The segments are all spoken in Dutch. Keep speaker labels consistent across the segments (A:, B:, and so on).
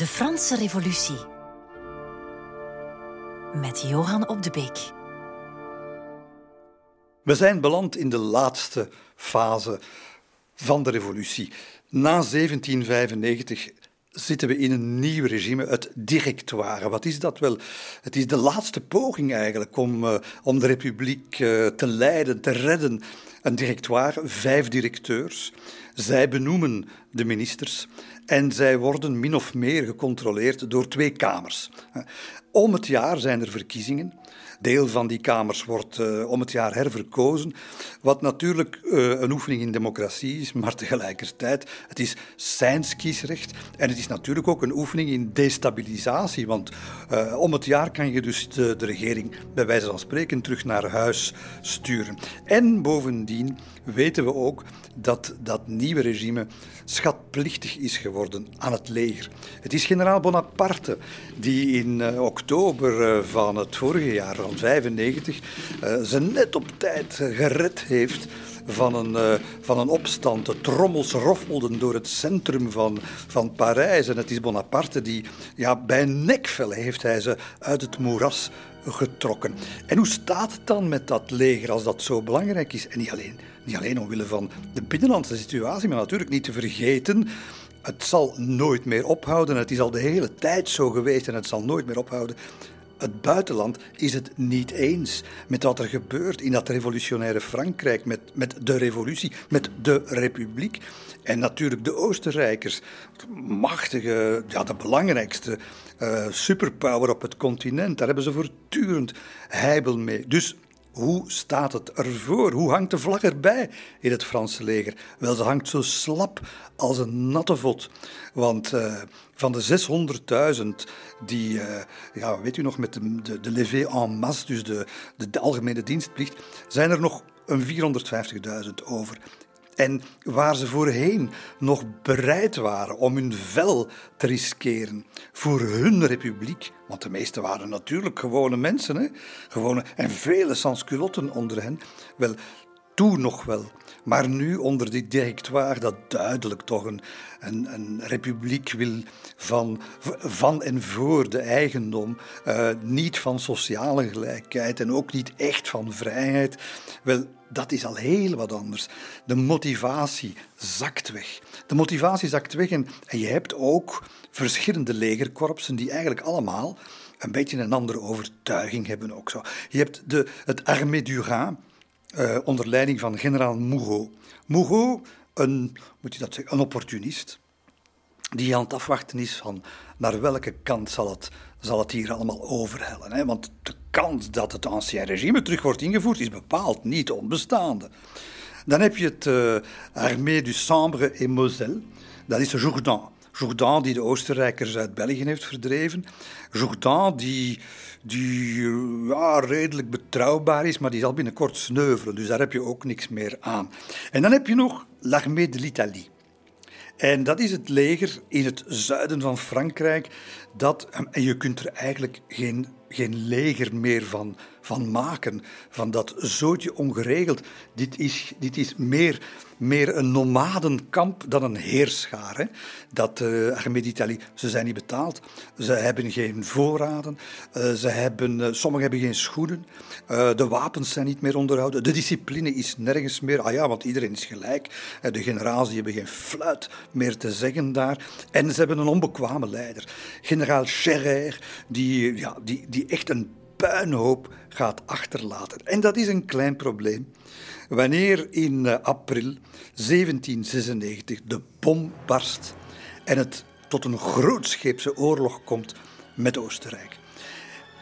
A: De Franse Revolutie. Met Johan op de Beek.
B: We zijn beland in de laatste fase van de revolutie. Na 1795 zitten we in een nieuw regime, het directoire. Wat is dat wel? Het is de laatste poging eigenlijk om, uh, om de republiek uh, te leiden, te redden. Een directoire, vijf directeurs. Zij benoemen de ministers en zij worden min of meer gecontroleerd door twee kamers. Om het jaar zijn er verkiezingen. Deel van die kamers wordt uh, om het jaar herverkozen, wat natuurlijk uh, een oefening in democratie is, maar tegelijkertijd, het is zijns kiesrecht en het is natuurlijk ook een oefening in destabilisatie, want uh, om het jaar kan je dus de regering bij wijze van spreken terug naar huis sturen. En bovendien weten we ook dat dat nieuwe regime schatplichtig is geworden aan het leger. Het is generaal Bonaparte die in uh, oktober uh, van het vorige jaar, van 95, uh, ze net op tijd gered heeft van een, van een opstand. De trommels roffelden door het centrum van, van Parijs. En het is Bonaparte die, ja, bij nekvel heeft hij ze uit het moeras getrokken. En hoe staat het dan met dat leger als dat zo belangrijk is? En niet alleen, niet alleen omwille van de binnenlandse situatie, maar natuurlijk niet te vergeten. Het zal nooit meer ophouden. Het is al de hele tijd zo geweest en het zal nooit meer ophouden. Het buitenland is het niet eens met wat er gebeurt in dat revolutionaire Frankrijk, met, met de revolutie, met de republiek. En natuurlijk de Oostenrijkers, machtige, ja, de belangrijkste uh, superpower op het continent. Daar hebben ze voortdurend heibel mee. Dus hoe staat het ervoor? Hoe hangt de vlag erbij in het Franse leger? Wel, ze hangt zo slap als een natte vod. Want uh, van de 600.000 die, uh, ja, weet u nog, met de, de, de levé en masse, dus de, de, de algemene dienstplicht, zijn er nog een 450.000 over. En waar ze voorheen nog bereid waren om hun vel te riskeren voor hun republiek, want de meesten waren natuurlijk gewone mensen, hè? gewone en vele sansculotten onder hen, wel, toen nog wel. Maar nu onder dit directoire dat duidelijk toch een, een, een republiek wil van, van en voor de eigendom, uh, niet van sociale gelijkheid en ook niet echt van vrijheid. Wel, dat is al heel wat anders. De motivatie zakt weg. De motivatie zakt weg en, je hebt ook verschillende legerkorpsen die eigenlijk allemaal een beetje een andere overtuiging hebben ook zo. Je hebt de, het Armée du Rhin, uh, onder leiding van generaal Mougot. Mougot, een, moet je dat zeggen, een opportunist, die aan het afwachten is van naar welke kant zal het, zal het hier allemaal overhellen. Hè? Want de kans dat het ancien regime terug wordt ingevoerd is bepaald niet onbestaande. Dan heb je het uh, Armée du Sambre et Moselle, dat is Jourdan. Jourdan die de Oostenrijkers uit België heeft verdreven. Jourdan die, die ja, redelijk betrouwbaar is, maar die zal binnenkort sneuvelen. Dus daar heb je ook niks meer aan. En dan heb je nog l'Armée de l'Italie. En dat is het leger in het zuiden van Frankrijk. Dat, en je kunt er eigenlijk geen, geen leger meer van, van maken, van dat zootje ongeregeld. Dit is, dit is meer, meer een nomadenkamp dan een heerschaar. Hè. Dat uh, d'Italie, ze zijn niet betaald, ze hebben geen voorraden, uh, ze hebben, uh, sommigen hebben geen schoenen, de wapens zijn niet meer onderhouden, de discipline is nergens meer. Ah ja, want iedereen is gelijk. de generaals hebben geen fluit meer te zeggen daar. En ze hebben een onbekwame leider, generaal Scherer, die, ja, die, die echt een puinhoop gaat achterlaten. En dat is een klein probleem. Wanneer in eh, april 1796 de bom barst en het tot een grootscheepse oorlog komt met Oostenrijk.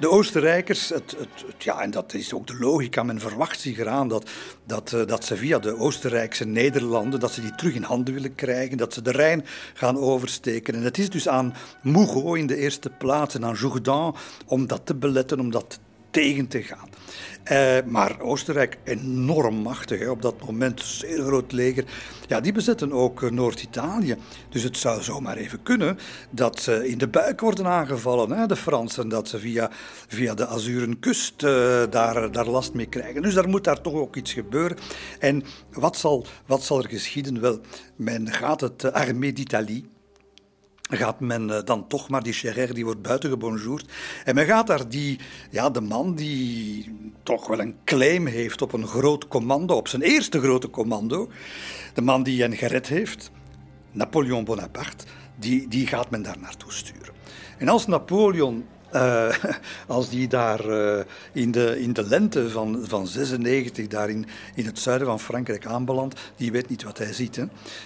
B: De Oostenrijkers, het, het, ja, en dat is ook de logica, men verwacht zich eraan dat, dat, eh, dat ze via de Oostenrijkse Nederlanden, dat ze die terug in handen willen krijgen, dat ze de Rijn gaan oversteken. En het is dus aan Mougot in de eerste plaats en aan Jourdan om dat te beletten, om dat tegen te gaan. Uh, maar Oostenrijk, enorm machtig op dat moment, zeer groot leger. Ja, die bezetten ook uh, Noord-Italië. Dus het zou zomaar even kunnen dat ze in de buik worden aangevallen, hè, de Fransen. Dat ze via, via de Azuren kust uh, daar, daar last mee krijgen. Dus daar moet daar toch ook iets gebeuren. En wat zal, wat zal er geschieden? Wel, men gaat het Armée d'Italie gaat men eh, dan toch maar die Scherer, die wordt buiten gebonjourd. En men gaat daar die, ja, de man die toch wel een claim heeft op een groot commando, op zijn eerste grote commando, de man die hen gered heeft, Napoleon Bonaparte, die, die gaat men daar naartoe sturen. En als Napoleon uh, als die daar uh, in, de, in de lente van, van 96 daar in, in het zuiden van Frankrijk aanbelandt, die weet niet wat hij ziet. Hè.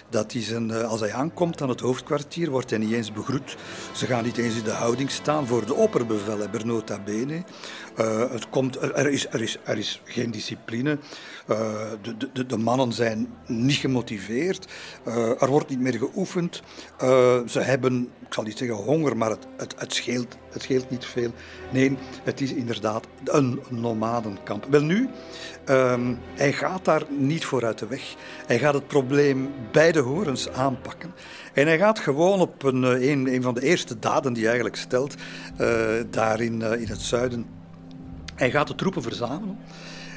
B: Dat is een, uh, als hij aankomt aan het hoofdkwartier, wordt hij niet eens begroet. Ze gaan niet eens in de houding staan voor de opperbevelhebber nota bene. Het komt, er, is, er, is, er is geen discipline. de, de, de mannen zijn niet gemotiveerd. er wordt niet meer geoefend. ze hebben, ik zal niet zeggen honger, maar het, het, scheelt het scheelt niet veel. Nee, het is inderdaad een nomadenkamp. Wel nu, um, hij gaat daar niet voor uit de weg. Hij gaat het probleem bij de horens aanpakken. En hij gaat gewoon op een, eh, een, een van de eerste daden die hij eigenlijk stelt, daar in, uh, in het zuiden. Hij gaat de troepen verzamelen.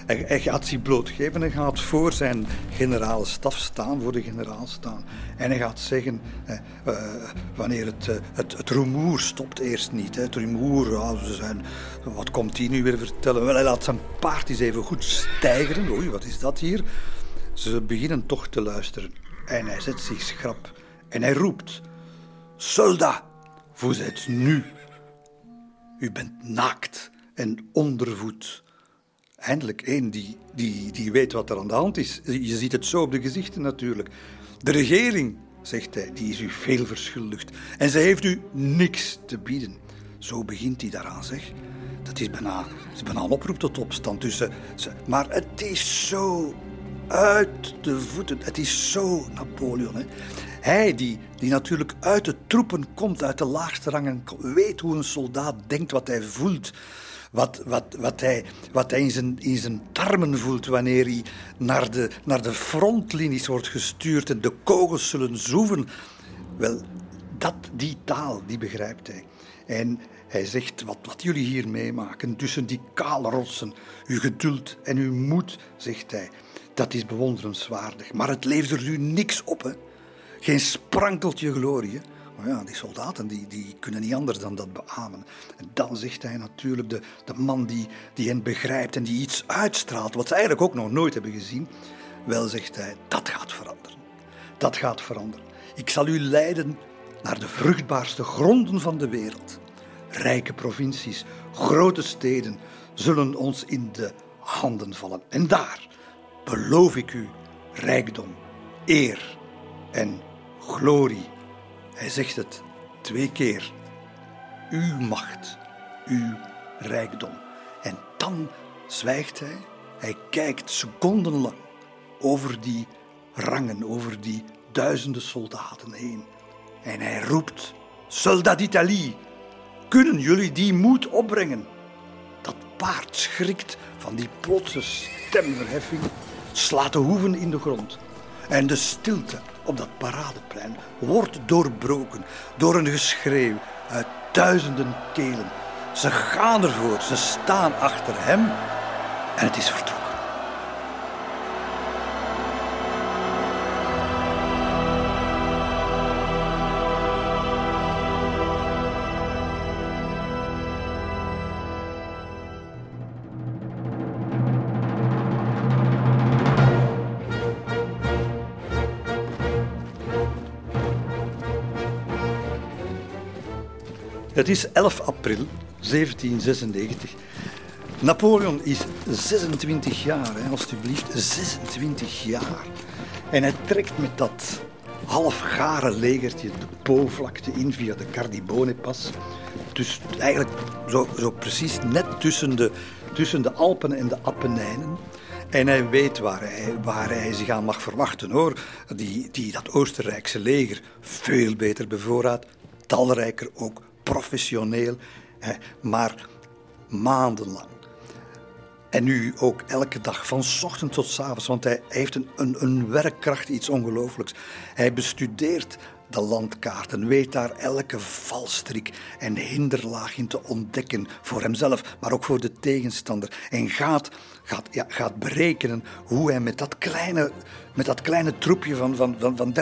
B: Hij, gaat zich blootgeven en gaat voor zijn generale staf staan, voor de generaal staan. En hij gaat zeggen, eh, wanneer het, uh, het, het rumoer stopt eerst niet. Hè. Het rumoer, ze zijn, wat komt hij nu weer vertellen? Wel, hij laat zijn paard eens even goed stijgeren. Oei, wat is dat hier? Ze beginnen toch te luisteren. En hij zet zich schrap. En hij roept, soldat, vous êtes nu. U bent naakt en ondervoed eindelijk één die, die, die weet wat er aan de hand is. Je ziet het zo op de gezichten natuurlijk. De regering, zegt hij, die is u veel verschuldigd. En ze heeft u niks te bieden. Zo begint hij daaraan, zeg. Dat is bijna, is bijna een oproep tot opstand. tussen. ze, maar het is zo uit de voeten. Het is zo Napoleon. Hè. Hij die, die natuurlijk uit de troepen komt, uit de laagste rangen, weet hoe een soldaat denkt, wat hij voelt wat, wat, wat, hij, wat hij in zijn, in zijn tarmen voelt wanneer hij naar de, naar de frontlinies wordt gestuurd en de kogels zullen zoeven. Wel, dat, die taal, die begrijpt hij. En hij zegt, wat, wat jullie hier meemaken tussen die kale rotsen, uw geduld en uw moed, zegt hij, dat is bewonderenswaardig. Maar het levert er u niks op, hè. Geen sprankeltje glorie, maar ja, die soldaten die, die kunnen niet anders dan dat beamen. En dan zegt hij natuurlijk, de, de man die, die hen begrijpt en die iets uitstraalt, wat ze eigenlijk ook nog nooit hebben gezien, wel zegt hij, dat gaat veranderen. Dat gaat veranderen. Ik zal u leiden naar de vruchtbaarste gronden van de wereld. Rijke provincies, grote steden zullen ons in de handen vallen. En daar beloof ik u rijkdom, eer en glorie hij zegt het twee keer. Uw macht, uw rijkdom. En dan zwijgt hij. Hij kijkt secondenlang over die rangen, over die duizenden soldaten heen. En hij roept: Soldat d'Italie, kunnen jullie die moed opbrengen? Dat paard schrikt van die plotse stemverheffing, slaat de hoeven in de grond. En de stilte op dat paradeplein wordt doorbroken door een geschreeuw uit duizenden kelen. Ze gaan ervoor, ze staan achter hem en het is vertrokken. Het is 11 april 1796. Napoleon is 26 jaar, hè, alstublieft, 26 jaar. En hij trekt met dat halfgare legertje de Po-vlakte in via de Cardibone-pas. Dus eigenlijk zo, zo precies net tussen de, tussen de Alpen en de Appenijnen. En hij weet waar hij, waar hij zich aan mag verwachten hoor. Die, die, dat Oostenrijkse leger, veel beter bevoorraad, talrijker ook, professioneel, maar maandenlang. En nu ook elke dag, van ochtend tot s avonds, want hij heeft een, een, een werkkracht, iets ongelooflijks. Hij bestudeert de landkaarten, weet daar elke valstrik en hinderlaag in te ontdekken voor hemzelf, maar ook voor de tegenstander. En gaat, gaat, ja, gaat berekenen hoe hij met dat kleine, met dat kleine troepje van, van, van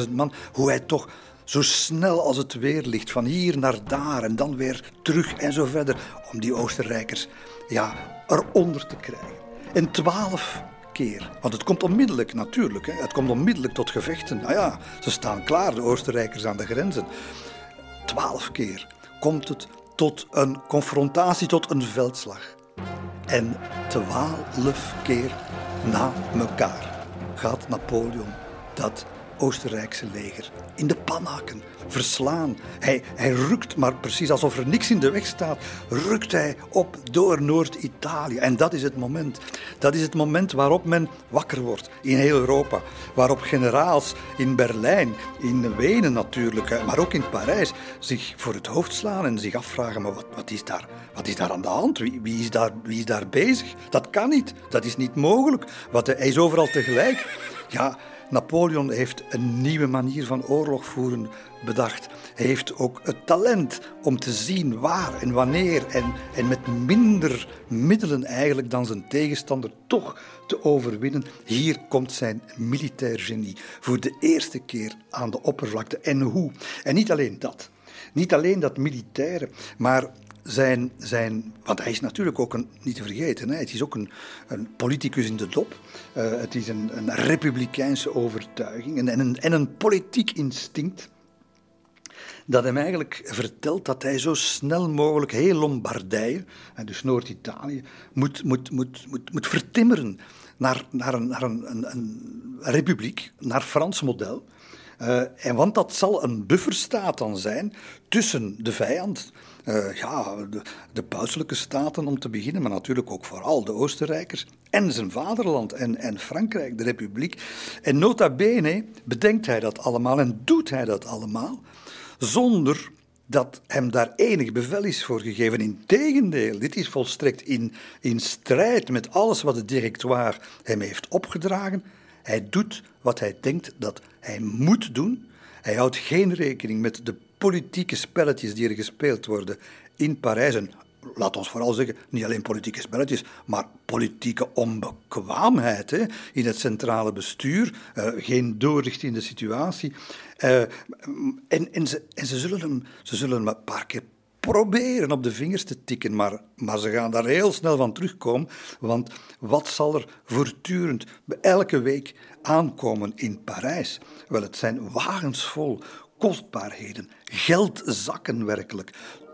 B: 30.000, 40.000 man, hoe hij toch zo snel als het weer ligt, van hier naar daar en dan weer terug en zo verder, om die Oostenrijkers ja, eronder te krijgen. En twaalf keer, want het komt onmiddellijk natuurlijk, hè, het komt onmiddellijk tot gevechten. Nou ja, ze staan klaar, de Oostenrijkers aan de grenzen. Twaalf keer komt het tot een confrontatie, tot een veldslag. En twaalf keer na elkaar gaat Napoleon dat Oostenrijkse leger in de pan haken, verslaan. Hij, hij rukt, maar precies alsof er niks in de weg staat, rukt hij op door Noord-Italië. En dat is het moment. Dat is het moment waarop men wakker wordt in heel Europa. Waarop generaals in Berlijn, in Wenen natuurlijk, maar ook in Parijs, zich voor het hoofd slaan en zich afvragen: maar wat, wat, is, daar, wat is daar aan de hand? Wie, wie, is daar, wie is daar bezig? Dat kan niet. Dat is niet mogelijk. Wat, hij is overal tegelijk. Ja, Napoleon heeft een nieuwe manier van oorlog voeren bedacht. Hij heeft ook het talent om te zien waar en wanneer en, en met minder middelen eigenlijk dan zijn tegenstander toch te overwinnen. Hier komt zijn militair genie voor de eerste keer aan de oppervlakte. En hoe? En niet alleen dat. Niet alleen dat militaire, maar zijn, zijn, want hij is natuurlijk ook een, niet te vergeten, hè, het is ook een, een politicus in de dop. Uh, het is een, een republikeinse overtuiging en, en, een, en een politiek instinct dat hem eigenlijk vertelt dat hij zo snel mogelijk heel Lombardije, dus Noord-Italië, moet, moet, moet, moet, vertimmeren naar, naar, een, naar een, een republiek, naar Frans model. Uh, en want dat zal een bufferstaat dan zijn tussen de vijand, uh, ja, de, de staten om te beginnen, maar natuurlijk ook vooral de Oostenrijkers en zijn vaderland en, en Frankrijk, de Republiek. En nota bene bedenkt hij dat allemaal en doet hij dat allemaal zonder dat hem daar enig bevel is voor gegeven. Integendeel, dit is volstrekt in, in strijd met alles wat het directoire hem heeft opgedragen. Hij doet wat hij denkt dat hij moet doen. Hij houdt geen rekening met de politieke spelletjes die er gespeeld worden in Parijs. En laat ons vooral zeggen, niet alleen politieke spelletjes, maar politieke onbekwaamheid in het centrale bestuur, uh, geen doorzicht in de situatie. Uh, en, en, ze, en ze, zullen hem, ze zullen hem een paar keer proberen op de vingers te tikken, maar, maar ze gaan daar heel snel van terugkomen. Want wat zal er voortdurend elke week aankomen in Parijs? Wel, het zijn wagens vol kostbaarheden, geldzakken werkelijk,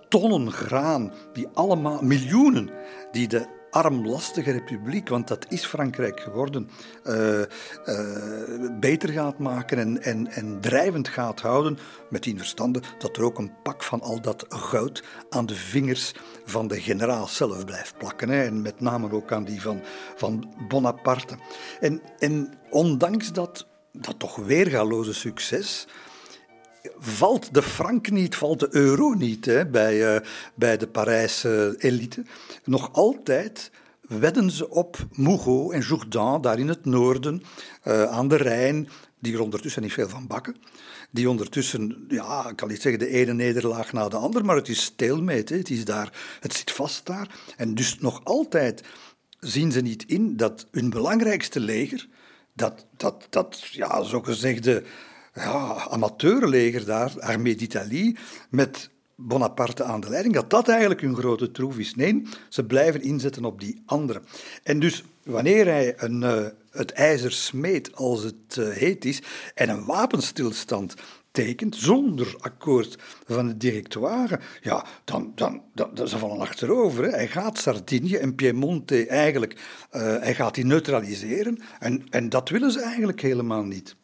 B: tonnen graan, die allemaal, miljoenen, die de armlastige republiek, want dat is Frankrijk geworden, uh, uh, beter gaat maken en, en, en drijvend gaat houden, met die verstande dat er ook een pak van al dat goud aan de vingers van de generaal zelf blijft plakken. Hè, en met name ook aan die van, van Bonaparte. En, en ondanks dat, dat toch weergaloze succes valt de frank niet, valt de euro niet hè, bij, uh, bij de Parijse elite. Nog altijd wedden ze op Mougot en Jourdan, daar in het noorden, uh, aan de Rijn, die er ondertussen niet veel van bakken. Die ondertussen, ja, ik kan niet zeggen de ene nederlaag na de andere, maar het is stilmeet. Het, is daar, het zit vast daar. En dus nog altijd zien ze niet in dat hun belangrijkste leger, dat, dat, dat ja, zogezegde ja, amateurleger daar, Armée d'Italie, met Bonaparte aan de leiding, dat dat eigenlijk hun grote troef is. Nee, ze blijven inzetten op die andere. En dus wanneer hij een, uh, het ijzer smeet als het uh, heet is en een wapenstilstand tekent zonder akkoord van het directoire, ja, dan, dan, dan, ze vallen achterover. Hè. Hij gaat Sardinië en Piemonte eigenlijk, uh, hij gaat die neutraliseren en, en dat willen ze eigenlijk helemaal niet.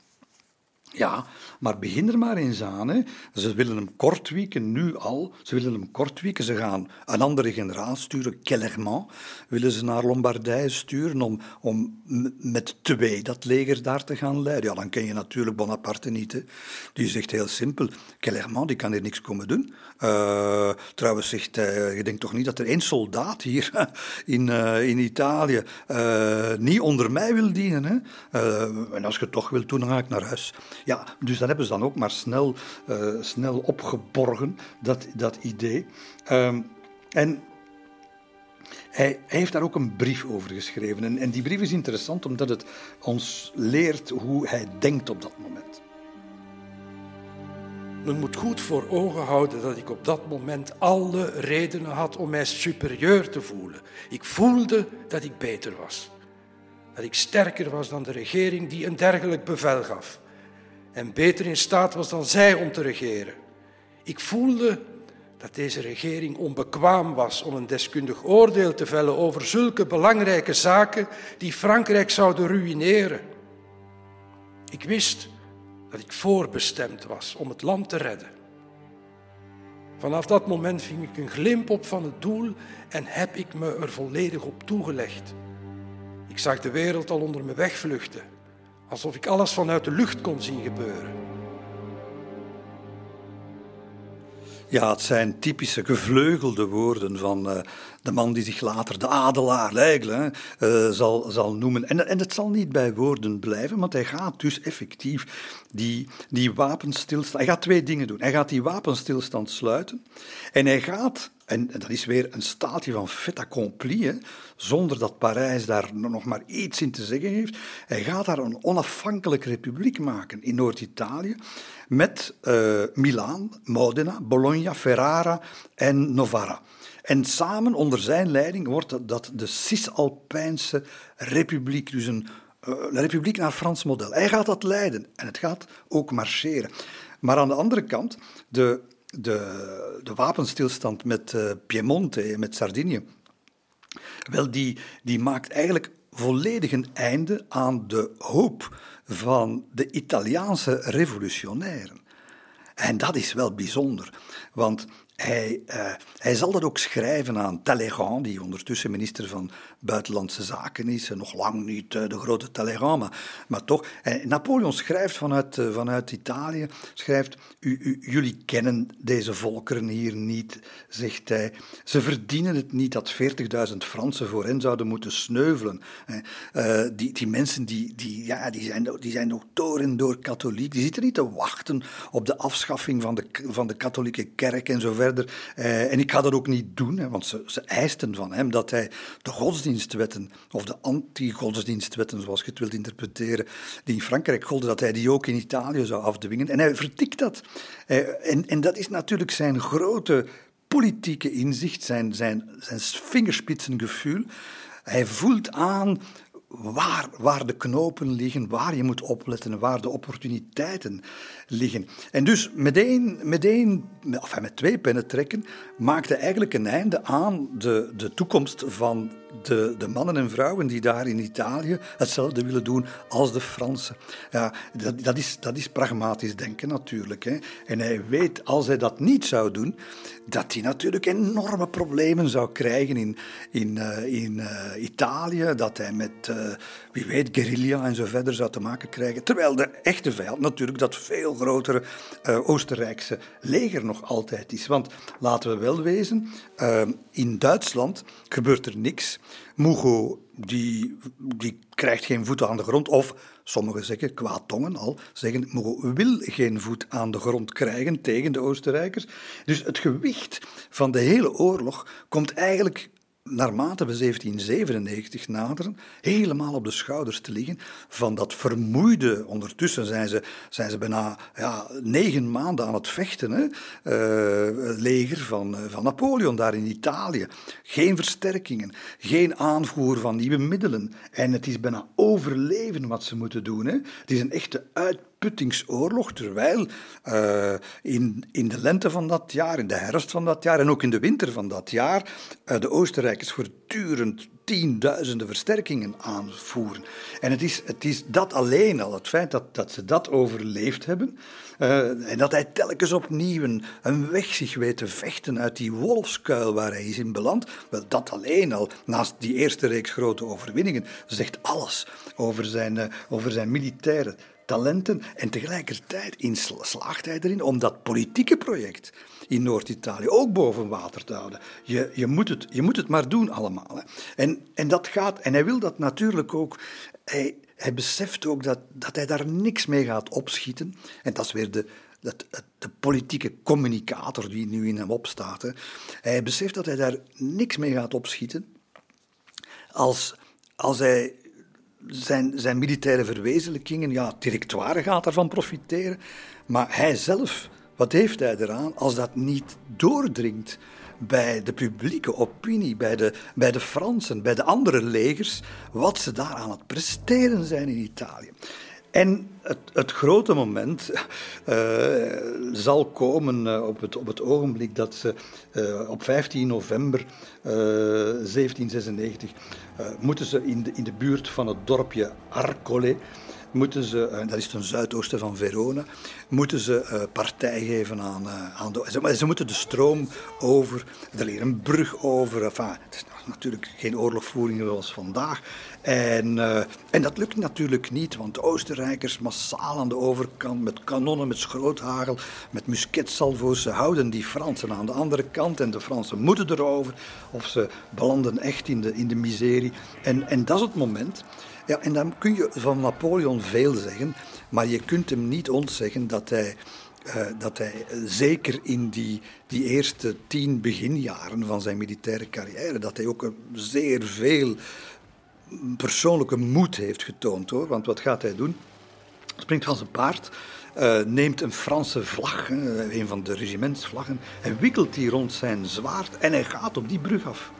B: Ja, maar begin er maar eens aan. Hè. Ze willen hem kortwieken, nu al. Ze willen hem kortwieken. Ze gaan een andere generaal sturen, Kellerman. Willen ze naar Lombardije sturen om, om met twee dat leger daar te gaan leiden. Ja, dan ken je natuurlijk Bonaparte niet. Die zegt heel simpel, Kellerman die kan hier niks komen doen. Uh, trouwens zegt hij, je denkt toch niet dat er één soldaat hier in, uh, in Italië uh, niet onder mij wil dienen. Hè? en als je het toch wilt doen, ga ik naar huis. Ja, dus hebben ze dan ook maar snel, uh, snel opgeborgen, dat, dat idee. Um, en hij, hij, heeft daar ook een brief over geschreven. En, en die brief is interessant omdat het ons leert hoe hij denkt op dat moment.
C: Men moet goed voor ogen houden dat ik op dat moment alle redenen had om mij superieur te voelen. Ik voelde dat ik beter was. Dat ik sterker was dan de regering die een dergelijk bevel gaf. En beter in staat was dan zij om te regeren. Ik voelde dat deze regering onbekwaam was om een deskundig oordeel te vellen over zulke belangrijke zaken die Frankrijk zouden ruïneren. Ik wist dat ik voorbestemd was om het land te redden. Vanaf dat moment ving ik een glimp op van het doel en heb ik me er volledig op toegelegd. Ik zag de wereld al onder me wegvluchten, alsof ik alles vanuit de lucht kon zien gebeuren.
B: Ja, het zijn typische gevleugelde woorden van uh, de man die zich later de adelaar L'Aigle uh, zal, zal noemen. En, en het zal niet bij woorden blijven, want hij gaat dus effectief die, die wapenstilstand... Hij gaat twee dingen doen. Hij gaat die wapenstilstand sluiten en hij gaat... En dat is weer een staaltje van fait accompli, zonder dat Parijs daar nog maar iets in te zeggen heeft. Hij gaat daar een onafhankelijke republiek maken in Noord-Italië met uh, Milaan, Modena, Bologna, Ferrara en Novara. En samen onder zijn leiding wordt dat de Cisalpijnse Republiek, dus een, uh, een republiek naar Frans model. Hij gaat dat leiden en het gaat ook marcheren. Maar aan de andere kant, de, de, de wapenstilstand met uh, Piemonte en met Sardinië, wel, die, die maakt eigenlijk volledig een einde aan de hoop van de Italiaanse revolutionairen. En dat is wel bijzonder, want hij, uh, hij zal dat ook schrijven aan Talleyrand, die ondertussen minister van Buitenlandse Zaken is. Nog lang niet uh, de grote Talleyrand, maar, toch. Napoleon schrijft vanuit, uh, vanuit Italië, schrijft, u, u, jullie kennen deze volkeren hier niet, zegt hij. Ze verdienen het niet dat 40.000 Fransen voor hen zouden moeten sneuvelen. die, die mensen die, die, ja, die, zijn, die zijn ook door en door katholiek. Die zitten niet te wachten op de afschaffing van de, van de katholieke kerk en zo verder. En ik ga dat ook niet doen, hè, want ze, ze, eisten van hem dat hij de godsdienstwetten, of de anti-godsdienstwetten, zoals je het wilt interpreteren, die in Frankrijk golden, dat hij die ook in Italië zou afdwingen. En hij vertikt dat. Uh, en, en dat is natuurlijk zijn grote politieke inzicht, zijn, zijn, zijn vingerspitsengevoel. Hij voelt aan waar, waar de knopen liggen, waar je moet opletten, waar de opportuniteiten liggen. En dus meteen, meteen enfin met twee pennen trekken, maakte eigenlijk een einde aan de, de toekomst van de, de mannen en vrouwen die daar in Italië hetzelfde willen doen als de Fransen. Ja, dat, dat, is, dat is pragmatisch denken natuurlijk. Hè. En hij weet, als hij dat niet zou doen, dat hij natuurlijk enorme problemen zou krijgen in, in, uh, in uh, Italië, dat hij met, uh, wie weet, guerrilla en zo verder zou te maken krijgen. Terwijl de echte vijand natuurlijk dat veel grotere Oostenrijkse leger nog altijd is. Want laten we wel wezen, in Duitsland gebeurt er niks. Mugo die, die krijgt geen voet aan de grond. Of sommigen zeggen, qua tongen al, zeggen Mugo wil geen voet aan de grond krijgen tegen de Oostenrijkers. Dus het gewicht van de hele oorlog komt eigenlijk naarmate we 1797 naderen, helemaal op de schouders te liggen van dat vermoeide. Ondertussen zijn ze, zijn ze bijna ja, negen maanden aan het vechten. Hè? Uh, leger van, eh, van Napoleon daar in Italië. Geen versterkingen, geen aanvoer van nieuwe middelen. En het is bijna overleven wat ze moeten doen. Hè? Het is een echte uitputtingsoorlog, terwijl uh, in, in de lente van dat jaar, in de herfst van dat jaar en ook in de winter van dat jaar, uh, de Oostenrijkers voortdurend tienduizenden versterkingen aanvoeren. En het is, het is dat alleen al, het feit dat, dat ze dat overleefd hebben, uh, en dat hij telkens opnieuw een, weg zich weet te vechten uit die wolfskuil waar hij is in beland, dat alleen al, naast die eerste reeks grote overwinningen, zegt alles over zijn, over zijn militaire talenten en tegelijkertijd slaagt hij erin om dat politieke project in Noord-Italië ook boven water te houden. Je, je, moet, het, je moet het maar doen allemaal. Hè. En, en dat gaat, en hij wil dat natuurlijk ook. Hij, hij beseft ook dat, dat hij daar niks mee gaat opschieten. En dat is weer de, de, de politieke communicator die nu in hem opstaat. Hè. Hij beseft dat hij daar niks mee gaat opschieten als, als hij zijn, zijn militaire verwezenlijkingen, ja, het directoire gaat daarvan profiteren, maar hij zelf Wat heeft hij eraan als dat niet doordringt bij de publieke opinie, bij de, bij de Fransen, bij de andere legers, wat ze daar aan het presteren zijn in Italië? En het, het, grote moment uh, zal komen uh, op, het, op het ogenblik dat ze uh, op 15 november 1796 moeten ze in de, in de buurt van het dorpje Arcole moeten ze, eh, dat is ten zuidoosten van Verona, moeten ze uh, partij geven aan, uh, aan de... Ze, moeten de stroom over, er ligt een brug over. Het is natuurlijk geen oorlogvoering zoals vandaag. En, en dat lukt natuurlijk niet, want de Oostenrijkers massaal aan de overkant met kanonnen, met schroothagel, met musketsalvo's, ze houden die Fransen aan de andere kant en de Fransen moeten erover of ze belanden echt in de, in de miserie. En, en dat is het moment ja, en dan kun je van Napoleon veel zeggen, maar je kunt hem niet ontzeggen dat hij, uh, dat hij zeker in die, die eerste tien beginjaren van zijn militaire carrière, dat hij ook zeer veel persoonlijke moed heeft getoond. Hoor. Want wat gaat hij doen? Springt van zijn paard, uh, neemt een Franse vlag, een van de regimentsvlaggen, en wikkelt die rond zijn zwaard en hij gaat op die brug af.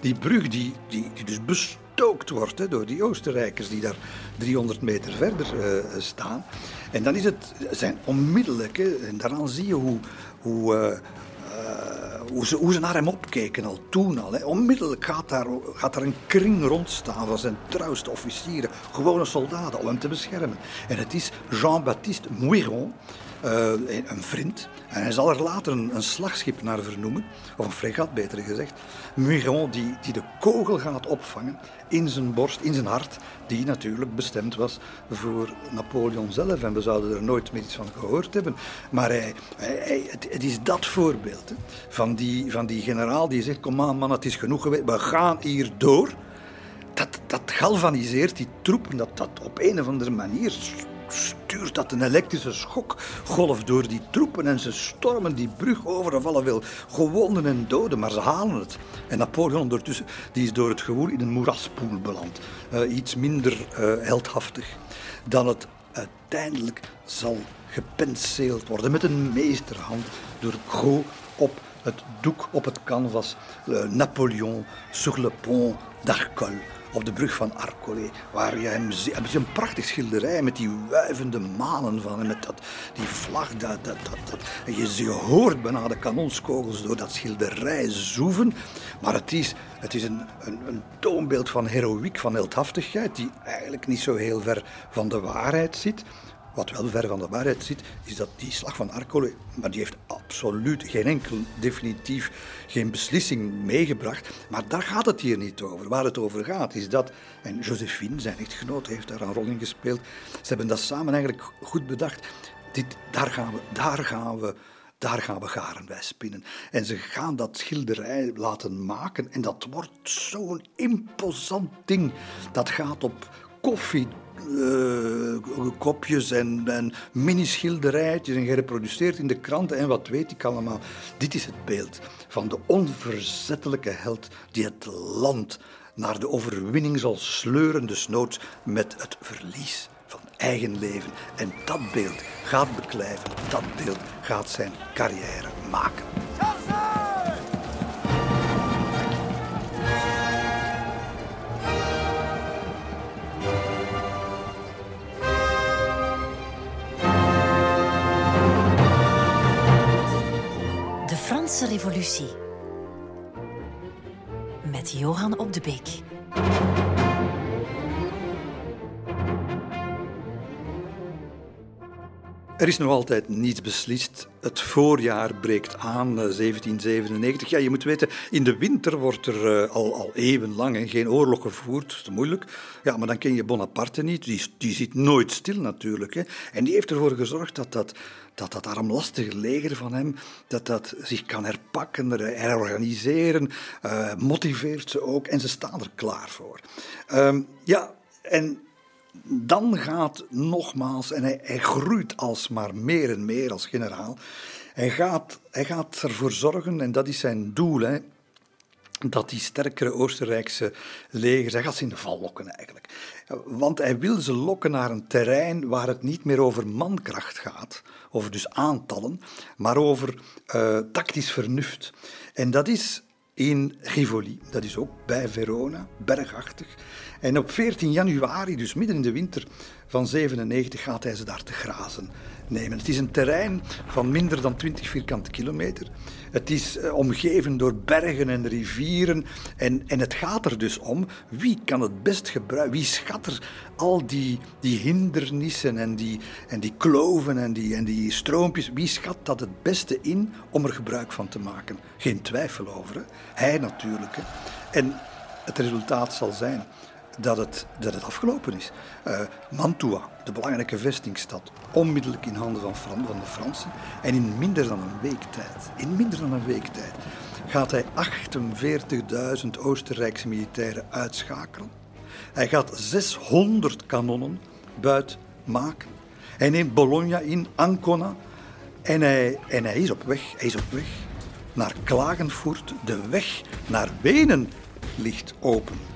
B: Die brug die, die, dus bestond wordt door die Oostenrijkers die daar 300 meter verder uh, staan. En dan is het zijn onmiddellijk, en daaraan zie je hoe, hoe, uh, hoe, ze, hoe ze naar hem opkeken al toen al. Hè. Onmiddellijk gaat daar, gaat daar een kring rondstaan van zijn trouwste officieren, gewone soldaten, om hem te beschermen. En het is Jean-Baptiste Mouiron, een vriend. En hij zal er later een, een, slagschip naar vernoemen, of een fregat beter gezegd. Muiron die, die de kogel gaat opvangen in zijn borst, in zijn hart, die natuurlijk bestemd was voor Napoleon zelf. En we zouden er nooit meer iets van gehoord hebben. Maar hij, hij, het, het, is dat voorbeeld hè, van, die, van die generaal die zegt, kom aan man, het is genoeg geweest, we gaan hier door. Dat, dat galvaniseert die troepen, dat dat op een of andere manier stuurt dat een elektrische schokgolf door die troepen en ze stormen die brug over en vallen veel gewonden en doden, maar ze halen het. En Napoleon ondertussen die is door het gewoel in een moeraspoel beland. Uh, iets minder uh, heldhaftig dan het uiteindelijk zal gepenseeld worden met een meesterhand door Gros op het doek, op het canvas. Uh, Napoleon sur le pont d'Arcole op de brug van Arcole, waar je hem ziet. Een prachtig schilderij met die wuivende manen van hem, met dat, die vlag. Dat, dat, dat. En je, je hoort bijna de kanonskogels door dat schilderij zoeven. Maar het is, het is een, een, een toonbeeld van heroïek, van heldhaftigheid, die eigenlijk niet zo heel ver van de waarheid zit. Wat wel ver van de waarheid zit, is dat die slag van Arcole, maar die heeft absoluut geen enkel definitief, geen beslissing meegebracht. Maar daar gaat het hier niet over. Waar het over gaat is dat, en Josephine, zijn echtgenoot, heeft daar een rol in gespeeld. Ze hebben dat samen eigenlijk goed bedacht. Dit, daar gaan we, daar gaan we daar gaan we garen bij spinnen. En ze gaan dat schilderij laten maken en dat wordt zo'n imposant ding. Dat gaat op koffie, uh, kopjes en, en mini-schilderijtjes en gereproduceerd in de kranten en wat weet ik allemaal. Dit is het beeld van de onverzettelijke held die het land naar de overwinning zal sleuren, desnoods met het verlies van eigen leven. En dat beeld gaat beklijven, dat beeld gaat zijn carrière maken.
A: Franse Revolutie met Johan op de Beek.
B: Er is nog altijd niets beslist. Het voorjaar breekt aan, 1797. Eh, ja, je moet weten, in de winter wordt er uh, al, al eeuwenlang geen oorlog gevoerd. Dat moeilijk. Ja, maar dan ken je Bonaparte niet. Die, die zit nooit stil natuurlijk. Hè. En die heeft ervoor gezorgd dat dat, dat, dat armlastige leger van hem dat dat zich kan herpakken, herorganiseren. Uh, motiveert ze ook en ze staan er klaar voor. Um, ja, en dan gaat nogmaals, en hij, hij groeit alsmaar meer en meer als generaal, hij gaat, hij gaat ervoor zorgen, en dat is zijn doel, hè, dat die sterkere Oostenrijkse legers, hij gaat ze in de val lokken eigenlijk. Want hij wil ze lokken naar een terrein waar het niet meer over mankracht gaat, over dus aantallen, maar over uh, tactisch vernuft. En dat is in Rivoli, dat is ook bij Verona, bergachtig. En op 14 januari, dus midden in de winter van 97, gaat hij ze daar te grazen nemen. Het is een terrein van minder dan 20 vierkante kilometer. Het is eh, omgeven door bergen en rivieren. En, en het gaat er dus om wie kan het best gebruiken, wie schat er al die, die hindernissen en die, en die kloven en die, en die stroompjes, wie schat dat het beste in om er gebruik van te maken? Geen twijfel over. Hè? Hij natuurlijk. En het resultaat zal zijn dat het, dat het afgelopen is. Uh, Mantua, de belangrijke vestingstad, onmiddellijk in handen van, van de Fransen. En in minder dan een week tijd, in minder dan een week tijd, gaat hij 48.000 Oostenrijkse militairen uitschakelen. Hij gaat 600 kanonnen buit maken. Hij neemt Bologna in, Ancona. En hij, en hij is op weg. Hij is op weg naar Klagenfurt. De weg naar Wenen ligt open.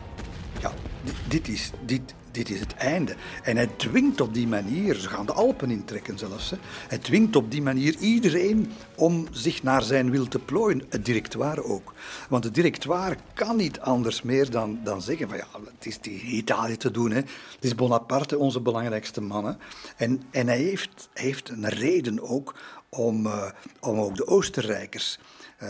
B: Dit is, dit, dit is het einde. En hij dwingt op die manier, ze gaan de Alpen intrekken zelfs, hè, hij dwingt op die manier iedereen om zich naar zijn wil te plooien. Het directoire ook. Want het directoire kan niet anders meer dan, dan zeggen van ja, het is in Italië te doen. Hè. Het is Bonaparte, onze belangrijkste man. En, en hij, heeft, heeft een reden ook om, uh, om ook de Oostenrijkers uh,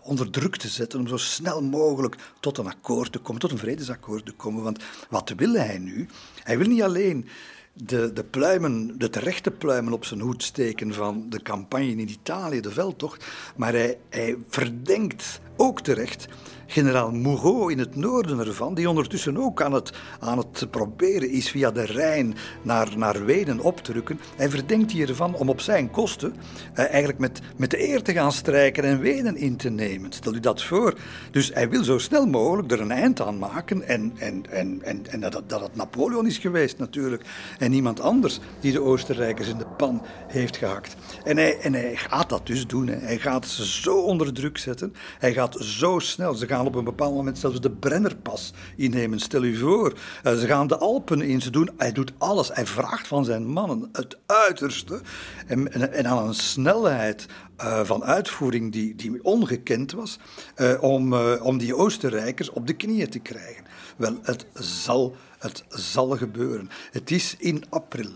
B: onder druk te zetten om zo snel mogelijk tot een akkoord te komen, tot een vredesakkoord te komen. Want wat wil hij nu? Hij wil niet alleen de, de pluimen, de terechte pluimen op zijn hoed steken van de campagne in Italië, de veldtocht, maar hij, hij verdenkt ook terecht generaal Moureau in het noorden ervan, die ondertussen ook aan het, aan het proberen is via de Rijn naar, naar Wenen op te rukken. Hij verdenkt hiervan om op zijn kosten eh, eigenlijk met, met de eer te gaan strijken en Wenen in te nemen. Stel u dat voor. Dus hij wil zo snel mogelijk er een eind aan maken en, en, en, en, en dat, dat het Napoleon is geweest natuurlijk en niemand anders die de Oostenrijkers in de pan heeft gehakt. En hij, en hij gaat dat dus doen. Hij gaat ze zo onder druk zetten. Hij gaat zo snel. Ze gaan op een bepaald moment zelfs de Brennerpas innemen. Stel u voor, eh, ze gaan de Alpen in. Ze doen, hij doet alles. Hij vraagt van zijn mannen het uiterste. En, en, en aan een snelheid uh, van uitvoering die, die ongekend was, uh, om, om die Oostenrijkers op de knieën te krijgen. Wel, het zal, het zal gebeuren. Het is in april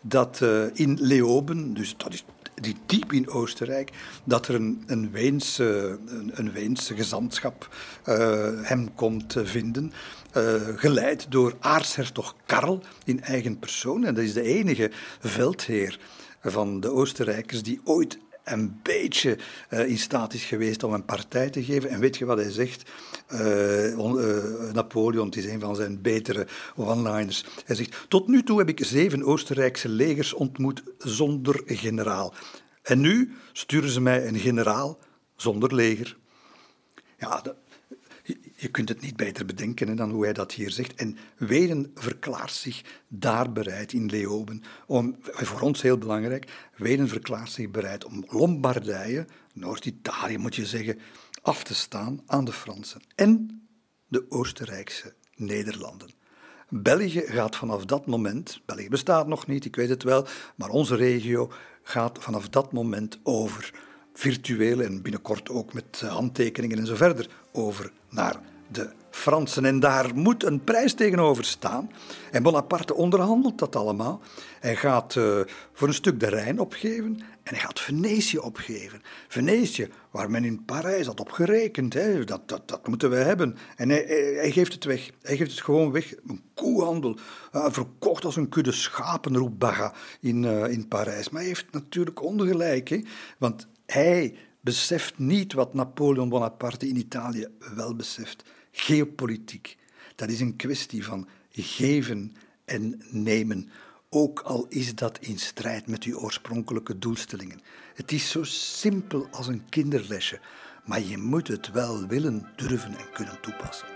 B: dat in Leoben, dus dat is die diep in Oostenrijk, dat er een, een, Weense, een, een Weense gezantschap uh, hem komt vinden. Uh, geleid door aartshertog Karl in eigen persoon. En dat is de enige veldheer van de Oostenrijkers die ooit een beetje uh, in staat is geweest om een partij te geven. En weet je wat hij zegt? Uh, uh, Napoleon, het is een van zijn betere one-liners. Hij zegt: Tot nu toe heb ik zeven Oostenrijkse legers ontmoet zonder generaal. En nu sturen ze mij een generaal zonder leger. Ja, je kunt het niet beter bedenken dan hoe hij dat hier zegt. En Wenen verklaart zich daar bereid in Leoben om, voor ons heel belangrijk, Wenen verklaart zich bereid om Lombardije, Noord-Italië moet je zeggen, af te staan aan de Fransen en de Oostenrijkse Nederlanden. België gaat vanaf dat moment, België bestaat nog niet, ik weet het wel, maar onze regio gaat vanaf dat moment over virtueel en binnenkort ook met handtekeningen en zo verder over naar de Fransen. En daar moet een prijs tegenover staan. En Bonaparte onderhandelt dat allemaal. Hij gaat uh, voor een stuk de Rijn opgeven en hij gaat Venetië opgeven. Venetië, waar men in Parijs had op gerekend, hè, dat, dat, dat moeten we hebben. En hij, hij, geeft het weg. Hij geeft het gewoon weg. Een koehandel, uh, verkocht als een kudde schapen, roept Baga in, uh, in Parijs. Maar hij heeft natuurlijk ongelijk, want hij beseft niet wat Napoleon Bonaparte in Italië wel beseft. Geopolitiek. Dat is een kwestie van geven en nemen, ook al is dat in strijd met uw oorspronkelijke doelstellingen. Het is zo simpel als een kinderlesje, maar je moet het wel willen, durven en kunnen toepassen.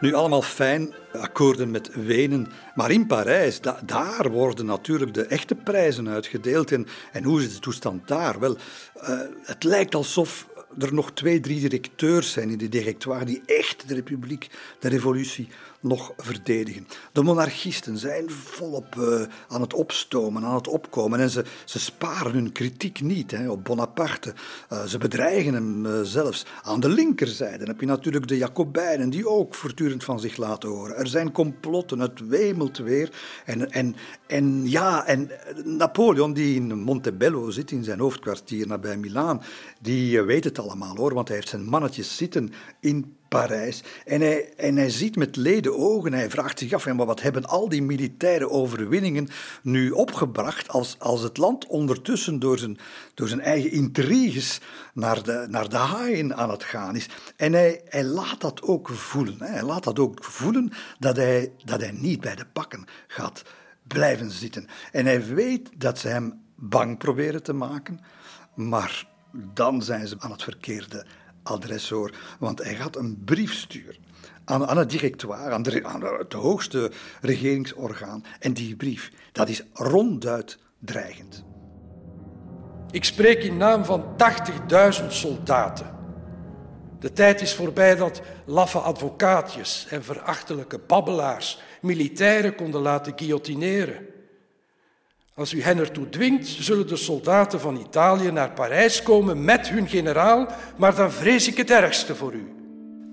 B: Nu allemaal fijn akkoorden met Wenen. Maar in Parijs, daar worden natuurlijk de echte prijzen uitgedeeld. En, en hoe is de toestand daar? Wel, uh, het lijkt alsof er nog twee, drie directeurs zijn in die directoire die echt de republiek, de revolutie nog verdedigen. De monarchisten zijn volop uh, aan het opstomen, aan het opkomen. En ze, ze sparen hun kritiek niet hè, op Bonaparte. Uh, ze bedreigen hem uh, zelfs. Aan de linkerzijde heb je natuurlijk de Jacobijnen, die ook voortdurend van zich laten horen. Er zijn complotten, het wemelt weer. En, en, en ja, en Napoleon, die in Montebello zit, in zijn hoofdkwartier nabij Milaan, die weet het allemaal hoor, want hij heeft zijn mannetjes zitten in Parijs. En hij, en hij ziet met leden ogen, hij vraagt zich af, maar wat hebben al die militaire overwinningen nu opgebracht als, als het land ondertussen door zijn, door zijn eigen intriges naar de, naar de haaien aan het gaan is. En hij, hij laat dat ook voelen. Hè. Hij laat dat ook voelen dat hij, dat hij niet bij de pakken gaat blijven zitten. En hij weet dat ze hem bang proberen te maken, maar dan zijn ze aan het verkeerde adres hoor. Want hij gaat een brief sturen aan, aan het directoire, aan, de, aan het hoogste regeringsorgaan. En die brief, dat is ronduit dreigend.
C: Ik spreek in naam van 80.000 soldaten. De tijd is voorbij dat laffe advocaatjes en verachtelijke babbelaars militairen konden laten guillotineren. Als u hen ertoe dwingt, zullen de soldaten van Italië naar Parijs komen met hun generaal, maar dan vrees ik het ergste voor u.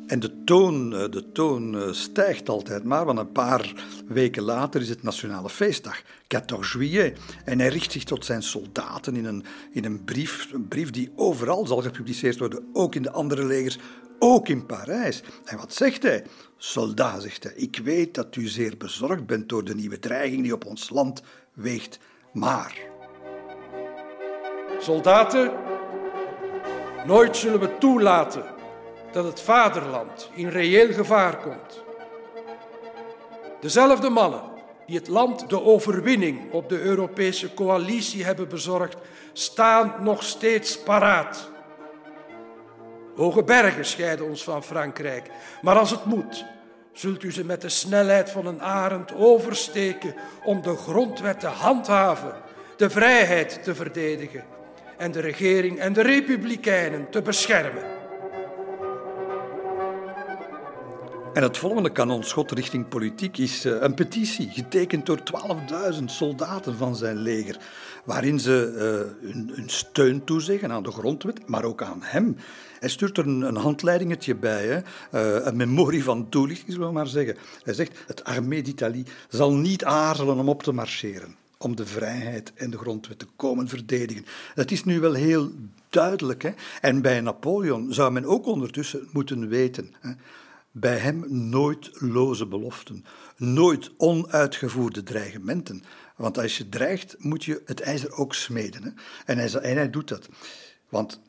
B: En de toon, eh, de toon eh, stijgt altijd maar, want een paar weken later is het nationale feestdag, 14 juillet. En hij richt zich tot zijn soldaten in een, in een brief, een brief die overal zal gepubliceerd worden, ook in de andere legers, ook in Parijs. En wat zegt hij? Soldaat, zegt hij, ik weet dat u zeer bezorgd bent door de nieuwe dreiging die op ons land weegt. Maar.
C: Soldaten, nooit zullen we toelaten dat het vaderland in reëel gevaar komt. Dezelfde mannen die het land de overwinning op de Europese coalitie hebben bezorgd, staan nog steeds paraat. Hoge bergen scheiden ons van Frankrijk, maar als het moet, zult u ze met de snelheid van een arend oversteken om de grondwet te handhaven, de vrijheid te verdedigen en de regering en de republikeinen te beschermen.
B: En het volgende kanonschot richting politiek is eh, een petitie, getekend door 12.000 soldaten van zijn leger, waarin ze uh, hun, steun toezeggen aan de grondwet, maar ook aan hem. Hij stuurt er een, een handleidingetje bij, hè? Uh, een memorie van toelichting, zullen we maar zeggen. Hij zegt, het armée d'Italie zal niet aarzelen om op te marcheren, om de vrijheid en de grondwet te komen verdedigen. Dat is nu wel heel duidelijk. Hè? En bij Napoleon zou men ook ondertussen moeten weten... Hè? Bij hem nooit loze beloften, nooit onuitgevoerde dreigementen. Want als je dreigt, moet je het ijzer ook smeden. Hè? En, hij, doet dat. Want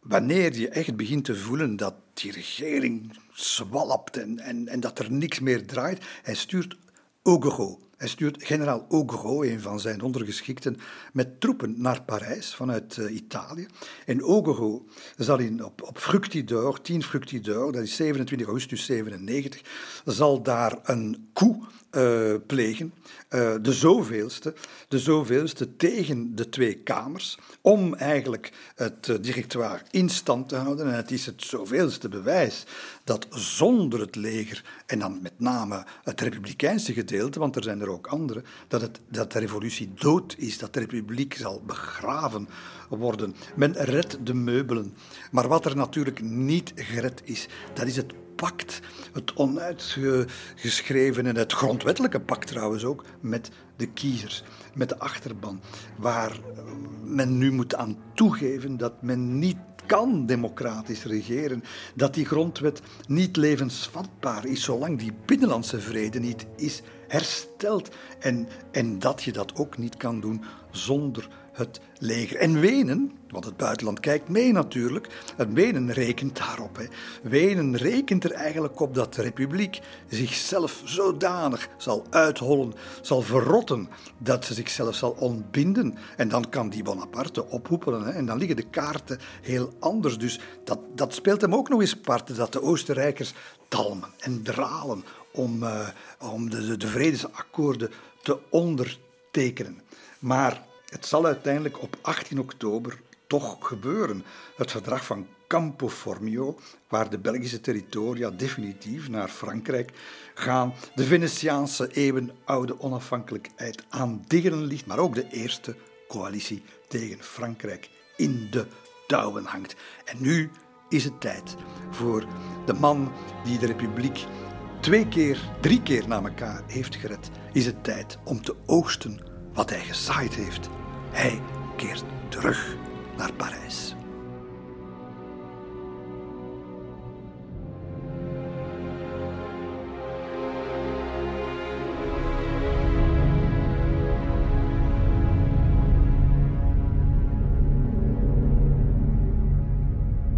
B: wanneer je echt begint te voelen dat die regering zwalpt en, en, dat er niks meer draait, hij stuurt Augereau. Hij stuurt generaal Augereau, een van zijn ondergeschikten, met troepen naar Parijs vanuit uh, Italië. En Augereau zal in, op, op Fructidor, 10 Fructidor, dat is 27 augustus 97, zal daar een coup uh, plegen, uh, de zoveelste, de zoveelste tegen de twee kamers, om eigenlijk het uh, directoire in stand te houden. En het is het zoveelste bewijs dat zonder het leger, en dan met name het republikeinse gedeelte, want er zijn er ook andere, dat, het, dat de revolutie dood is, dat de republiek zal begraven worden. Men redt de meubelen. Maar wat er natuurlijk niet gered is, dat is het het onuitgeschreven en het grondwettelijke pact trouwens ook, met de kiezers, met de achterban, waar men nu moet aan toegeven dat men niet kan democratisch regeren, dat die grondwet niet levensvatbaar is zolang die binnenlandse vrede niet is hersteld. En, en dat je dat ook niet kan doen zonder het leger. En Wenen, want het buitenland kijkt mee natuurlijk, en Wenen rekent daarop. Hè. Wenen rekent er eigenlijk op dat de republiek zichzelf zodanig zal uithollen, zal verrotten, dat ze zichzelf zal ontbinden. En dan kan die Bonaparte ophoepelen. Hè. En dan liggen de kaarten heel anders. Dus dat, dat speelt hem ook nog eens part, dat de Oostenrijkers talmen en dralen om, uh, om de, de vredesakkoorden te ondertekenen. Maar het zal uiteindelijk op 18 oktober toch gebeuren. Het verdrag van Campo Formio, waar de Belgische territoria definitief naar Frankrijk gaan. De Venetiaanse eeuwenoude onafhankelijkheid aan diggelen ligt, maar ook de eerste coalitie tegen Frankrijk in de touwen hangt. En nu is het tijd voor de man die de republiek twee keer, drie keer na elkaar heeft gered. Is het tijd om te oogsten wat hij gezaaid heeft. Hij keert terug naar Parijs.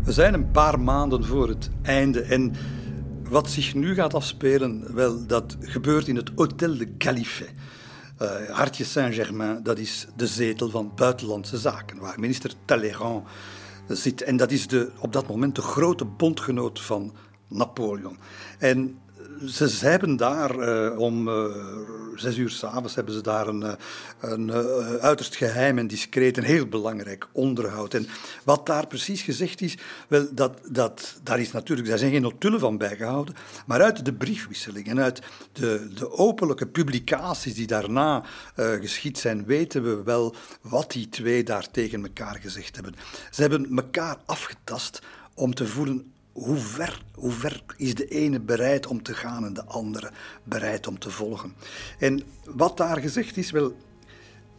B: We zijn een paar maanden voor het einde en wat zich nu gaat afspelen, wel, dat gebeurt in het Hôtel de Gallifet. Uh, Hartje Saint-Germain, dat is de zetel van Buitenlandse Zaken, waar minister Talleyrand zit. En dat is de, op dat moment de grote bondgenoot van Napoleon. En ze hebben daar uh, om uh, zes uur s'avonds hebben ze daar een, uh, een uiterst geheim en discreet en heel belangrijk onderhoud. En wat daar precies gezegd is, wel, dat, dat, daar is natuurlijk, daar zijn geen notulen van bijgehouden, maar uit de briefwisseling en uit de, de openlijke publicaties die daarna geschied zijn, weten we wel wat die twee daar tegen elkaar gezegd hebben. Ze hebben elkaar afgetast om te voelen hoe ver, is de ene bereid om te gaan en de andere bereid om te volgen? En wat daar gezegd is, wel,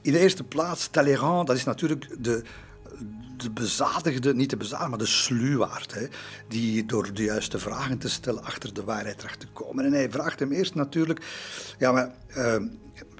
B: in de eerste plaats, Talleyrand, dat is natuurlijk de, de bezadigde, niet de bezadigde, maar de sluwaard, hè, die door de juiste vragen te stellen achter de waarheid tracht te komen. En hij vraagt hem eerst natuurlijk, ja, maar uh,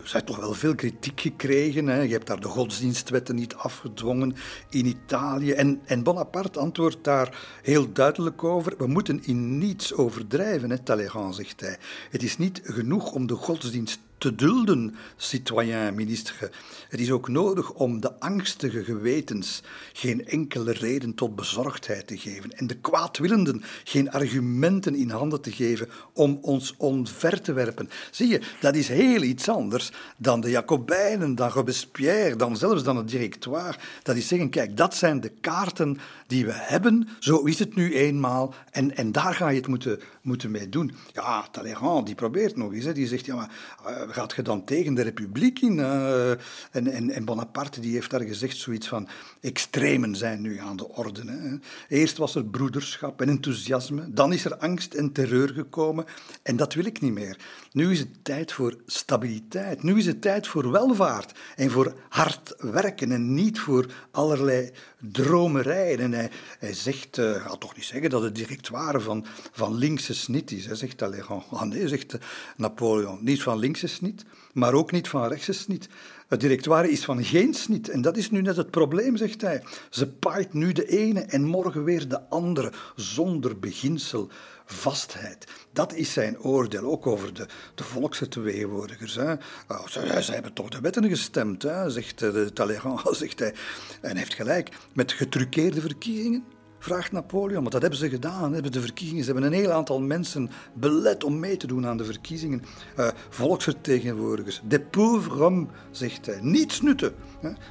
B: ze heeft toch wel veel kritiek gekregen. Hè. Je hebt daar de godsdienstwetten niet afgedwongen in Italië. En, en Bonaparte antwoordt daar heel duidelijk over. We moeten in niets overdrijven, hè, Talleyrand, zegt hij. Het is niet genoeg om de godsdienst te dulden, citoyen ministre. Het is ook nodig om de angstige gewetens geen enkele reden tot bezorgdheid te geven en de kwaadwillenden geen argumenten in handen te geven om ons onver te werpen. Zie je, dat is heel iets anders dan de Jacobijnen, dan Robespierre, dan zelfs dan het directoire. Dat is zeggen, kijk, dat zijn de kaarten die we hebben, zo is het nu eenmaal en, en daar ga je het moeten, moeten mee doen. Ja, Talleyrand, die probeert nog eens, die zegt, ja, maar uh, gaat je dan tegen de republiek in? Uh, en, en, en, Bonaparte die heeft daar gezegd zoiets van, extremen zijn nu aan de orde. Hè. Eerst was er broederschap en enthousiasme, dan is er angst en terreur gekomen en dat wil ik niet meer. Nu is het tijd voor stabiliteit, nu is het tijd voor welvaart en voor hard werken en niet voor allerlei dromerijen. En hij, hij zegt, uh, gaat toch niet zeggen dat het directoire van, van linkse snit is. Hij zegt Talleyrand. Ah nee, zegt Napoleon, niet van linkse snit, maar ook niet van rechtse snit. Het directoire is van geen snit. En dat is nu net het probleem, zegt hij. Ze paait nu de ene en morgen weer de andere, zonder beginsel, vastheid. Dat is zijn oordeel, ook over de, de volksvertegenwoordigers. Oh, ze, hebben toch de wetten gestemd, hè, zegt de Talleyrand, zegt hij. En hij heeft gelijk, met getruckeerde verkiezingen vraagt Napoleon. Want dat hebben ze gedaan, hebben de verkiezingen. Ze hebben een heel aantal mensen belet om mee te doen aan de verkiezingen. Uh, volksvertegenwoordigers, de pauvres zegt hij. Niets nutten.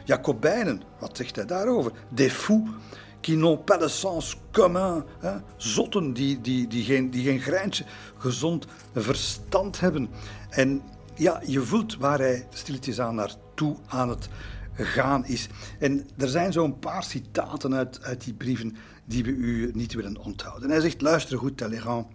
B: Jacobijnen, wat zegt hij daarover? Des fous qui n'ont pas de sens commun. Zotten die, die, die, geen, die geen gezond verstand hebben. En ja, je voelt waar hij stilletjes aan naartoe aan het gaan is. En er zijn zo'n paar citaten uit, uit die brieven die we u niet willen onthouden. hij zegt, luister goed, Talleyrand.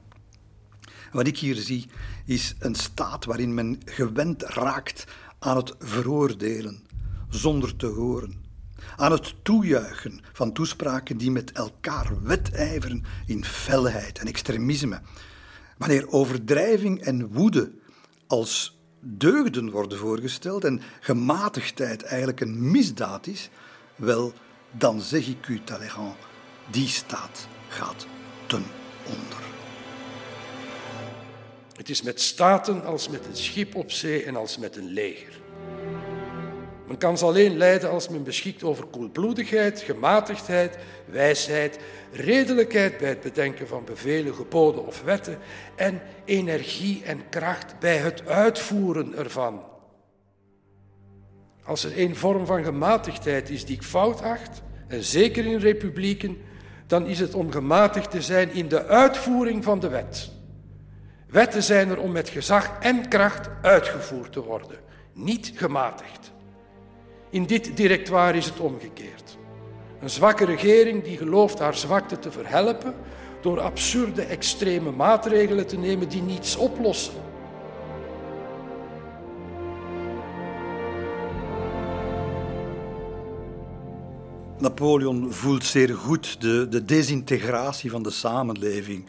B: Wat ik hier zie, is een staat waarin men gewend raakt aan het veroordelen, zonder te horen. Aan het toejuichen van toespraken die met elkaar wedijveren in felheid en extremisme. Wanneer overdrijving en woede als deugden worden voorgesteld en gematigdheid eigenlijk een misdaad is, wel, dan zeg ik u, Talleyrand, die staat gaat ten onder.
C: Het is met staten als met een schip op zee en als met een leger. Men kan ze alleen leiden als men beschikt over koelbloedigheid, gematigdheid, wijsheid, redelijkheid bij het bedenken van bevelen, geboden of wetten en energie en kracht bij het uitvoeren ervan. Als er één vorm van gematigdheid is die ik fout acht, en zeker in republieken, dan is het om gematigd te zijn in de uitvoering van de wet. Wetten zijn er om met gezag en kracht uitgevoerd te worden, niet gematigd. In dit directoire is het omgekeerd. Een zwakke regering die gelooft haar zwakte te verhelpen door absurde extreme maatregelen te nemen die niets oplossen.
B: Napoleon voelt zeer goed de, de desintegratie van de samenleving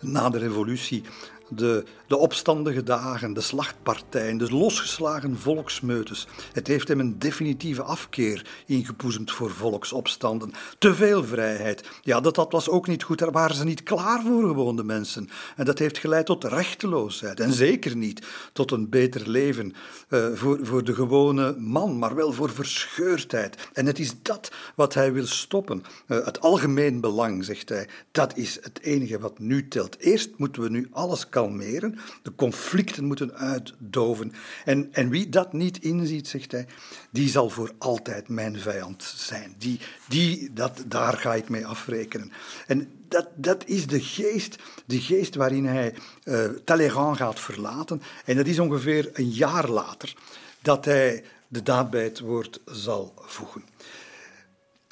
B: na de revolutie de, de opstandige dagen, de slachtpartijen, de losgeslagen volksmeutes. Het heeft hem een definitieve afkeer ingeboezemd voor volksopstanden. Te veel vrijheid. Ja, dat, dat was ook niet goed. Daar waren ze niet klaar voor, gewone mensen. En dat heeft geleid tot rechteloosheid. En zeker niet tot een beter leven uh, voor, voor de gewone man, maar wel voor verscheurdheid. En het is dat wat hij wil stoppen. Uh, het algemeen belang, zegt hij, dat is het enige wat nu telt. Eerst moeten we nu alles kalmeren de conflicten moeten uitdoven. En, en wie dat niet inziet, zegt hij, die zal voor altijd mijn vijand zijn. Die, die, dat, daar ga ik mee afrekenen. En dat, dat is de geest, de geest waarin hij uh, Talleyrand gaat verlaten. En dat is ongeveer een jaar later dat hij de daad bij het woord zal voegen.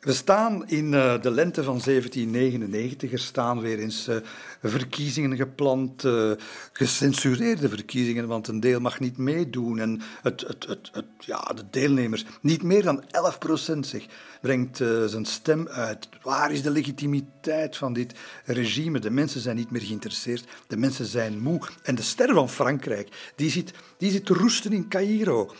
B: We staan in uh, de lente van 1799. Er staan weer eens uh, verkiezingen gepland, uh, gecensureerde verkiezingen, want een deel mag niet meedoen. En het, het, het, het ja, de deelnemers, niet meer dan 11 procent zeg, brengt zijn stem uit. Waar is de legitimiteit van dit regime? De mensen zijn niet meer geïnteresseerd, de mensen zijn moe. En de ster van Frankrijk, die zit, die zit te roesten in Cairo.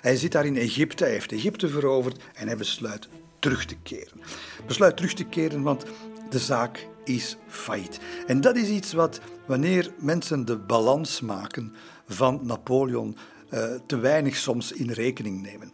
B: Hij zit daar in Egypte, hij heeft Egypte veroverd en hij besluit terug te keren. Besluit terug te keren, want de zaak is failliet. En dat is iets wat, wanneer mensen de balans maken van Napoleon, uh, te weinig soms in rekening nemen.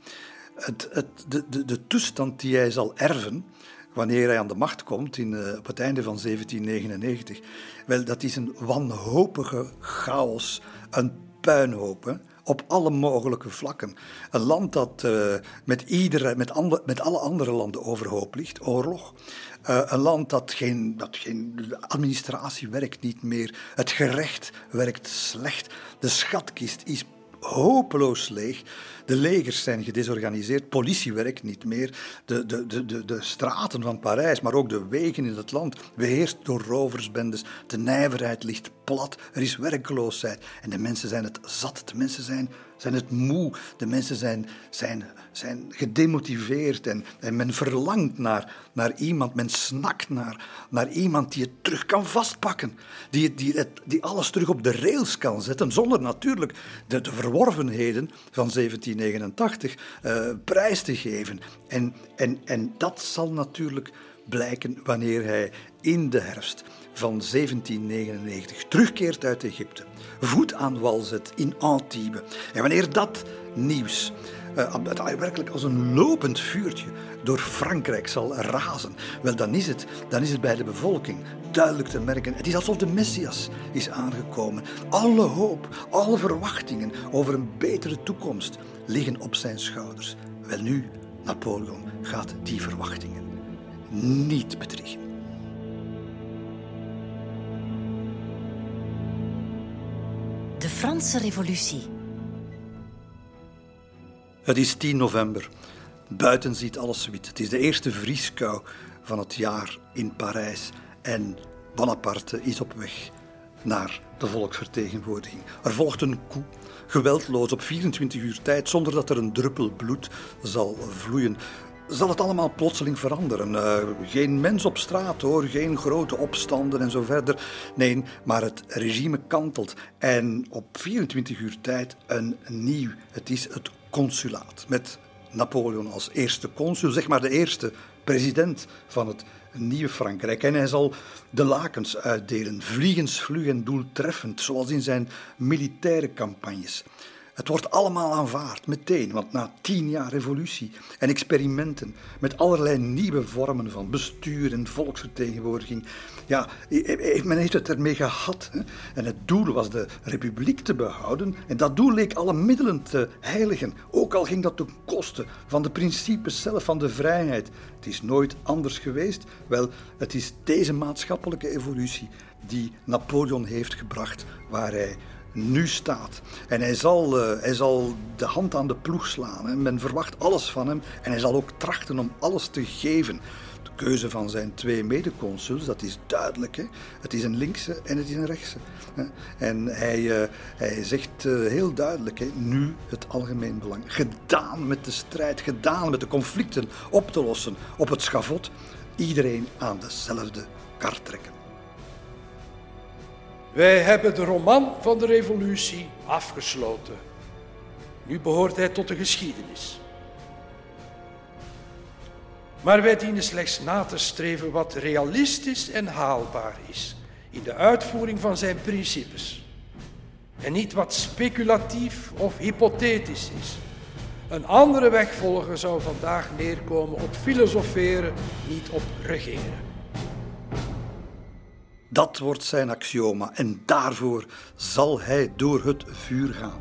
B: Het, het, de, de, de toestand die hij zal erven, wanneer hij aan de macht komt in, uh, op het einde van 1799, wel, dat is een wanhopige chaos, een puinhoop. Op alle mogelijke vlakken. Een land dat uh, met, iedere, met, met alle andere landen overhoop ligt, oorlog. Uh, een land dat geen, dat geen. Administratie werkt niet meer. Het gerecht werkt slecht. De schatkist is hopeloos leeg. De legers zijn gedesorganiseerd, politie werkt niet meer. De, de, de, de, de straten van Parijs, maar ook de wegen in het land, beheerst door roversbendes. De nijverheid ligt plat, er is werkloosheid. En de mensen zijn het zat, de mensen zijn, zijn het moe, de mensen zijn, zijn, zijn gedemotiveerd. En, en men verlangt naar, naar iemand, men snakt naar, naar iemand die het terug kan vastpakken. Die, die, het, die alles terug op de rails kan zetten, zonder natuurlijk de, de verworvenheden van 1789 uh, eh, prijs te geven. En, en, en dat zal natuurlijk blijken wanneer hij in de herfst van 1799 terugkeert uit Egypte, voet aan wal zet in Antibes. En wanneer dat nieuws uh, werkelijk als een lopend vuurtje door Frankrijk zal razen, wel dan is, het, dan is het bij de bevolking duidelijk te merken. Het is alsof de Messias is aangekomen. Alle hoop, alle verwachtingen over een betere toekomst liggen op zijn schouders. Wel nu, Napoleon gaat die verwachtingen niet bedriegen.
A: De Franse Revolutie.
B: Het is 10 november. Buiten ziet alles wit. Het is de eerste vrieskou van het jaar in Parijs. En Bonaparte is op weg naar de volksvertegenwoordiging. Er volgt een coup, geweldloos op 24 uur tijd, zonder dat er een druppel bloed zal vloeien zal het allemaal plotseling veranderen. Uh, geen mens op straat hoor, geen grote opstanden en zo verder. Nee, maar het regime kantelt. En op 24 uur tijd een nieuw. Het is het consulaat. Met Napoleon als eerste consul, zeg maar de eerste president van het nieuwe Frankrijk. En hij zal de lakens uitdelen, vliegensvlug en doeltreffend, zoals in zijn militaire campagnes. Het wordt allemaal aanvaard, meteen, want na tien jaar revolutie en experimenten met allerlei nieuwe vormen van bestuur en volksvertegenwoordiging, ja, men heeft het ermee gehad. En het doel was de republiek te behouden en dat doel leek alle middelen te heiligen, ook al ging dat ten koste van de principes zelf van de vrijheid. Het is nooit anders geweest. Wel, het is deze maatschappelijke evolutie die Napoleon heeft gebracht waar hij nu staat. En hij zal, uh, hij zal de hand aan de ploeg slaan. Hè. Men verwacht alles van hem en hij zal ook trachten om alles te geven. De keuze van zijn twee medeconsuls, dat is duidelijk. Hè. Het is een linkse en het is een rechtse. Hè. En hij, uh, hij zegt uh, heel duidelijk, hè, nu het algemeen belang. Gedaan met de strijd, gedaan met de conflicten op te lossen op het schavot. Iedereen aan dezelfde kar trekken.
C: Wij hebben de roman van de revolutie afgesloten. Nu behoort hij tot de geschiedenis. Maar wij dienen slechts na te streven wat realistisch en haalbaar is in de uitvoering van zijn principes. En niet wat speculatief of hypothetisch is. Een andere weg volgen zou vandaag neerkomen op filosoferen, niet op regeren.
B: Dat wordt zijn axioma en daarvoor zal hij door het vuur gaan.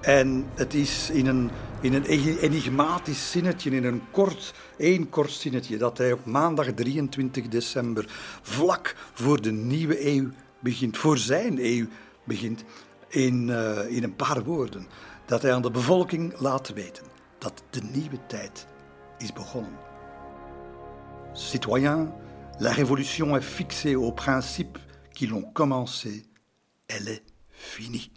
B: En het is in een, in een enigmatisch zinnetje, in een kort, één kort zinnetje, dat hij op maandag 23 december, vlak voor de nieuwe eeuw begint, voor zijn eeuw begint, in, uh, in een paar woorden, dat hij aan de bevolking laat weten dat de nieuwe tijd is begonnen. Citoyens, La révolution est fixée aux principes qui l'ont commencée. Elle est finie.